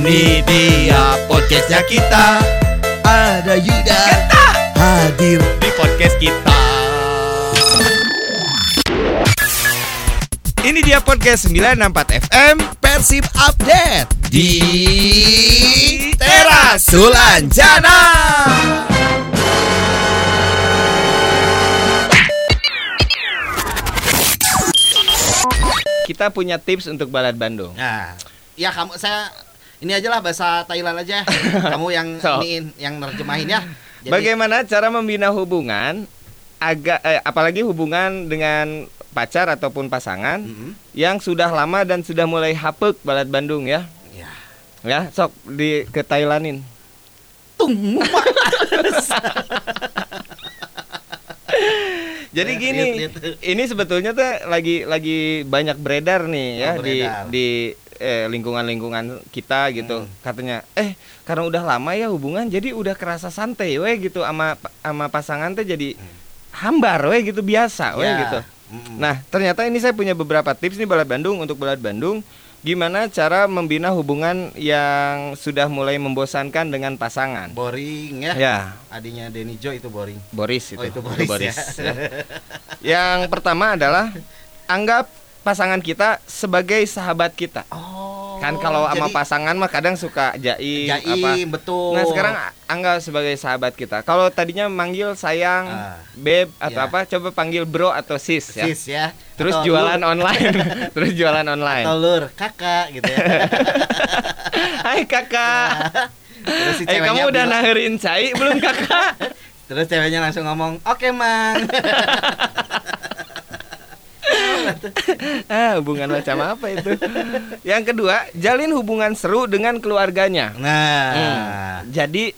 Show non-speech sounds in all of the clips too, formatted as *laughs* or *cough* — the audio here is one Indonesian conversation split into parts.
Ini dia podcastnya kita. Ada Yuda. Hadir di podcast kita. Ini dia podcast 964 FM Persib Update Di Teras Sulanjana. Kita punya tips untuk balad Bandung. Nah, ya kamu saya ini aja lah bahasa Thailand aja. *laughs* kamu yang So. iniin, yang nerjemahin ya. Jadi, Bagaimana cara membina hubungan agak eh, apalagi hubungan dengan pacar ataupun pasangan Mm-mm. yang sudah lama dan sudah mulai hapek balad Bandung ya. Ya. Ya, sok di ke Thailandin. Tung. *laughs* Jadi gini, lihat, lihat. ini sebetulnya tuh lagi lagi banyak beredar nih ya Oh, di beredar. di eh, lingkungan-lingkungan kita gitu. Hmm. Katanya, eh karena udah lama ya hubungan jadi udah kerasa santai we gitu sama sama pasangan teh jadi hambar we gitu biasa we Ya. gitu. Mm-mm. Nah, ternyata ini saya punya beberapa tips nih Balad Bandung untuk Balad Bandung gimana cara membina hubungan yang sudah mulai membosankan dengan pasangan. boring ya. Ya, Adinya Denny Joe itu boring. Boris itu. Oh, itu Boris, ya. ya. Yang pertama adalah anggap pasangan kita sebagai sahabat kita. Oh. Kan kalau sama pasangan mah kadang suka jaim, apa. jaim betul. Nah, sekarang anggap sebagai sahabat kita. Kalau tadinya manggil sayang, Ah. beb atau Ya. apa, coba panggil bro atau sis ya. sis ya. Terus Atau jualan lur, online. *laughs* *laughs* Terus jualan online. atau lur, kakak gitu ya. *laughs* Hai kakak. Terus si Eh kamu udah naherin cai belum kakak? Terus ceweknya langsung ngomong, "Oke, Mang." *laughs* ah, hubungan macam apa itu? Yang kedua, jalin hubungan seru dengan keluarganya. Nah, Hmm. Jadi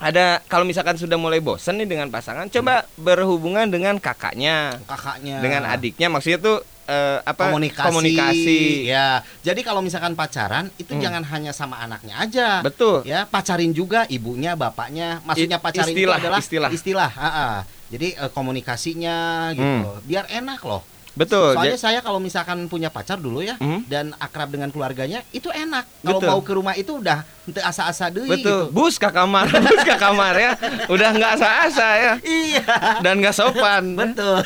ada kalau misalkan sudah mulai bosen nih dengan pasangan, coba berhubungan dengan kakaknya, kakaknya dengan adiknya. Maksudnya tuh eh, apa? komunikasi. komunikasi. Ya. Jadi kalau misalkan pacaran itu Hmm. jangan hanya sama anaknya aja. Betul. Ya, pacarin juga ibunya, bapaknya. Maksudnya pacarin istilah, itu adalah istilah. Istilah, ha, ha. Jadi eh, komunikasinya gitu. Biar enak loh. Betul. Soalnya saya kalau misalkan punya pacar dulu ya Hmm. dan akrab dengan keluarganya itu enak. Kalau mau ke rumah itu udah ente asa-asa deui Betul. gitu. Bus ke kamar, *laughs* bus ke kamar ya. Udah nggak asa-asa ya. Iya. Dan nggak sopan. Betul.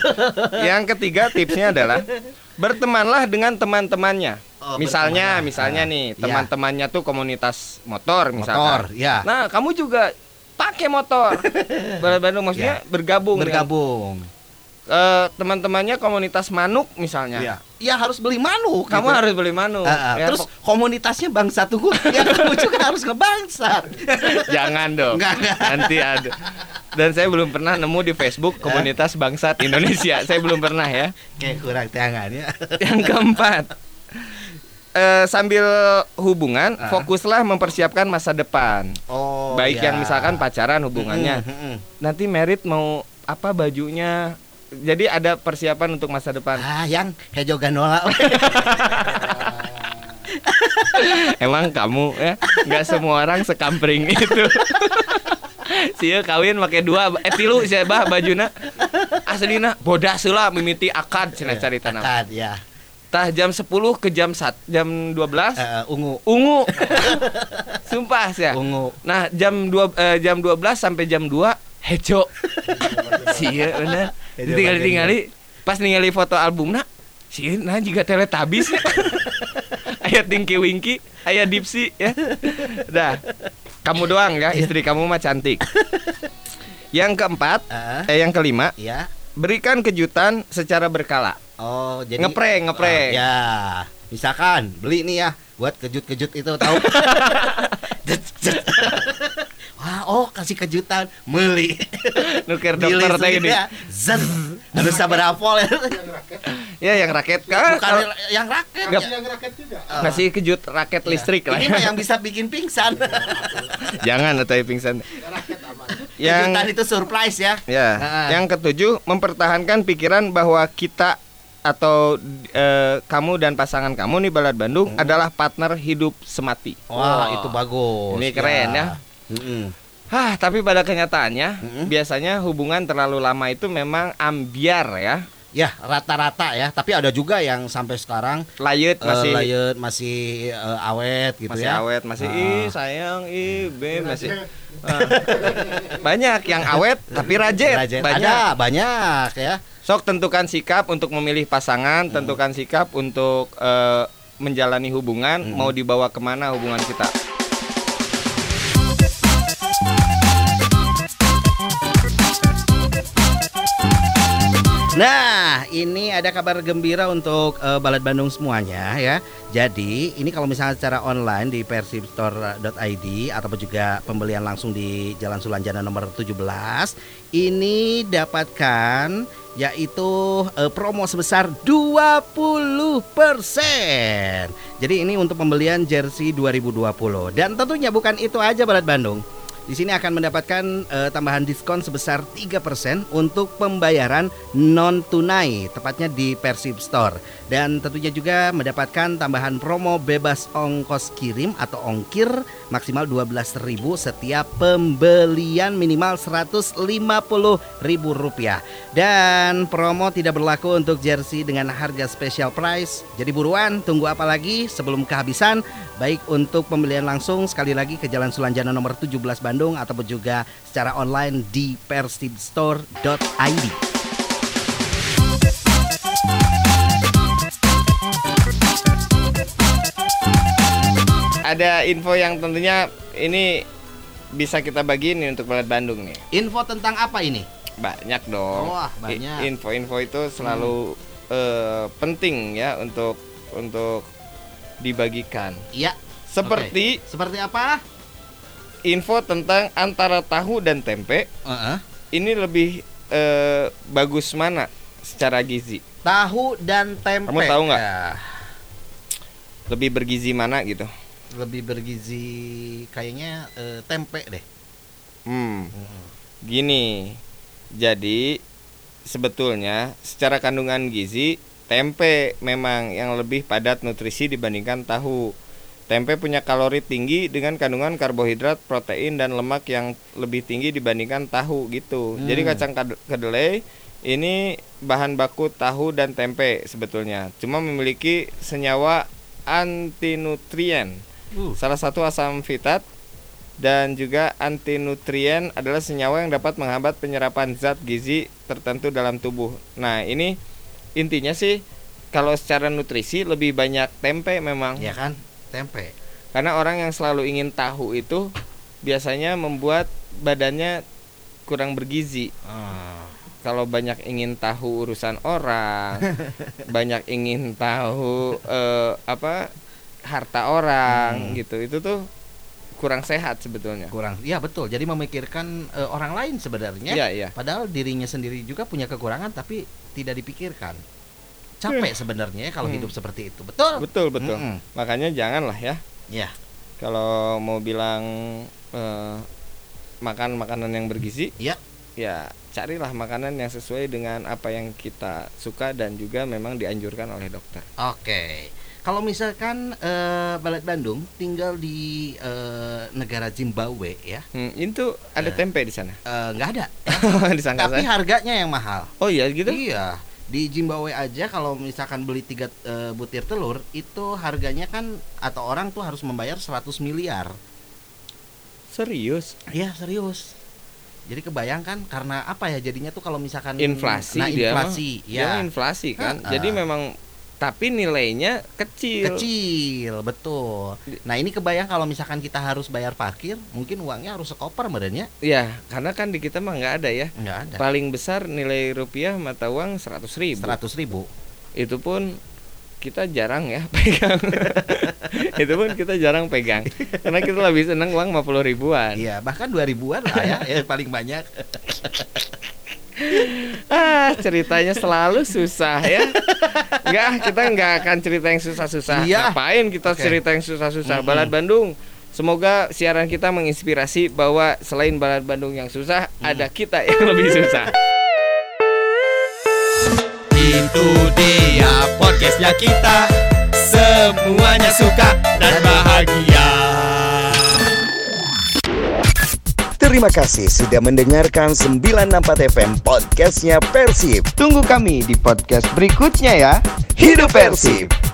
Yang ketiga tipsnya adalah *laughs* bertemanlah dengan teman-temannya. Oh, misalnya, berteman. misalnya Ah, nih iya. teman-temannya tuh komunitas motor misalkan. Motor, ya. Nah, kamu juga pakai motor. *laughs* Bandung maksudnya bergabung. dengan, Eh, teman-temannya komunitas manuk misalnya. Iya. Ya harus beli manuk. Kamu gitu. harus beli manuk. Ah, ah. Ya, Terus komunitasnya bangsa tunggu ya kamu juga harus ngebangsat. *laughs* jangan dong. Enggak. Nanti ada. Dan saya belum pernah nemu di Facebook komunitas bangsat Indonesia. saya belum pernah ya. Kayak kurang tangan ya. Yang keempat, eh, sambil hubungan, Ah. fokuslah mempersiapkan masa depan. Oh. Baik iya. yang misalkan pacaran hubungannya, Mm, mm, mm. nanti merit mau apa bajunya. Jadi ada persiapan untuk masa depan. Ah, yang hejo ganola. *laughs* Emang kamu ya nggak semua orang sekampring itu. *laughs* Sia kawin pakai dua eh tilu sia bah bajuna. Aslina bodas heula mimiti akad cenah carita. Akad ya. Tah jam 10 ke jam 1 jam 12 Eh, ungu. ungu. *laughs* Sumpah sih. Ungu. Nah, jam 2 eh, jam 12 sampai jam 2 hejo. Sia bener. Hejo Tinggal bagian tinggali pas ningali foto albumna sih nah juga teletabis ya. *laughs* aya Tinky Winky, aya Dipsy ya. Dah. Kamu doang ya, istri kamu mah cantik. Yang keempat, Ah, eh yang kelima, ya. berikan kejutan secara berkala. Oh, jadi Ngeprank, ngeprank. Ah, ya. Misalkan beli nih ya buat kejut-kejut itu tahu. *laughs* Wah, oh kasih kejutan, beli. *laughs* Nuker dokter teh gini. ya. Zet. Harus sabar apol ya. Ya yang raket kan Bukan yang raket. Nggak- ya. ngasih kejut raket listrik lah. Ini mah yang bisa bikin pingsan. *laughs* Jangan atau pingsan. Yang Kejutan itu surprise ya. ya, Ah. yang ketujuh mempertahankan pikiran bahwa kita atau eh, kamu dan pasangan kamu nih Balad Bandung adalah partner hidup semati. Wah, itu bagus. Ini keren ya. Mm-mm. Hah, tapi pada kenyataannya Mm-mm. biasanya hubungan terlalu lama itu memang ambiar ya. Ya rata-rata ya, tapi ada juga yang sampai sekarang Layut eh, masih layut masih eh, awet gitu masih ya. awet, masih Ah. ih sayang, ih be masih Ah. banyak yang awet tapi rajet, Rajet. banyak. Ada banyak ya. Sok tentukan sikap untuk memilih pasangan, tentukan sikap untuk eh, menjalani hubungan, Hmm. mau dibawa ke mana hubungan kita. Nah, ini ada kabar gembira untuk eh, Balad Bandung semuanya ya. Jadi, ini kalau misalnya secara online di persibstore.id ataupun juga pembelian langsung di Jalan Sulanjana nomor 17, ini dapatkan yaitu eh, promo sebesar 20%. Jadi ini untuk pembelian jersey 2020 dan tentunya bukan itu aja Balad Bandung. Di sini akan mendapatkan eh, tambahan diskon sebesar 3% untuk pembayaran non tunai, tepatnya di Persib Store. Dan tentunya juga mendapatkan tambahan promo bebas ongkos kirim atau ongkir maksimal 12.000 setiap pembelian minimal Rp150.000 rupiah. Dan promo tidak berlaku untuk jersey dengan harga special price. Jadi buruan, tunggu apa lagi sebelum kehabisan? Baik untuk pembelian langsung sekali lagi ke Jalan Sulanjana nomor 17 Bandung ataupun juga secara online di persibstore.id. Ada info yang tentunya ini bisa kita bagiin nih untuk Balad Bandung nih. Info tentang apa ini? Banyak dong. Wah, banyak. Info-info itu selalu eh, penting ya untuk untuk dibagikan. Iya, Seperti seperti apa? Info tentang antara tahu dan tempe Heeh. ini lebih eh, bagus mana secara gizi? Tahu dan tempe. Kamu tahu nggak? Ya, Lebih bergizi mana gitu? lebih bergizi kayaknya eh, tempe deh. Hmm. Gini. Jadi sebetulnya secara kandungan gizi tempe memang yang lebih padat nutrisi dibandingkan tahu. Tempe punya kalori tinggi dengan kandungan karbohidrat, protein dan lemak yang lebih tinggi dibandingkan tahu gitu. Hmm. Jadi kacang kedelai ini bahan baku tahu dan tempe sebetulnya. Cuma memiliki senyawa antinutrien. Uh, Salah satu asam fitat dan juga antinutrien adalah senyawa yang dapat menghambat penyerapan zat gizi tertentu dalam tubuh. Nah, ini intinya sih kalau secara nutrisi lebih banyak tempe memang. ya kan? Tempe. Karena orang yang selalu ingin tahu itu biasanya membuat badannya kurang bergizi. Ah. Kalau banyak ingin tahu urusan orang, *laughs* banyak ingin tahu eh, apa harta orang Hmm. gitu. Itu tuh kurang sehat sebetulnya. kurang iya betul jadi memikirkan eh, orang lain sebenarnya Iya, iya. padahal dirinya sendiri juga punya kekurangan tapi tidak dipikirkan capek sebenarnya ya kalau Hmm. hidup seperti itu betul Betul, betul. Mm-mm. Makanya janganlah ya ya kalau mau bilang eh, makan makanan yang bergizi, Iya. ya carilah makanan yang sesuai dengan apa yang kita suka dan juga memang dianjurkan oleh dokter. oke kalau misalkan eh, Balad Bandung tinggal di eh, negara Zimbabwe ya Hmm, itu ada Eh. tempe di sana. nggak ada *laughs* Disangka tapi harganya yang mahal Oh iya gitu. iya di Zimbabwe aja kalau misalkan beli tiga eh, butir telur itu harganya kan atau orang tuh harus membayar 100 miliar Serius? Iya serius. Jadi kebayangkan karena apa ya jadinya tuh kalau misalkan Inflasi nah, dia inflasi Dia ya mah inflasi kan. Ha-ha. Jadi memang tapi nilainya kecil. kecil betul. Nah ini kebayang kalau misalkan kita harus bayar parkir mungkin uangnya harus sekoper badannya Ya, karena kan di kita mah nggak ada ya. nggak ada. Paling besar nilai rupiah mata uang 100 ribu. Seratus ribu. Itu pun kita jarang ya *laughs* pegang. *laughs* itu pun kita jarang pegang. Karena kita lebih senang uang 50 ribuan. Iya bahkan dua ribuan lah ya, *laughs* ya paling banyak. Ah, ceritanya selalu susah ya. Enggak, kita nggak akan cerita yang susah-susah. Iya. Ngapain kita Oke. cerita yang susah-susah? Mm-mm. Balad Bandung. Semoga siaran kita menginspirasi bahwa selain Balad Bandung yang susah, ada kita yang *laughs* lebih susah. Itu dia podcastnya kita Semuanya Terima kasih sudah mendengarkan 964 FM podcastnya Persib. Tunggu kami di podcast berikutnya ya. Hidup Persib!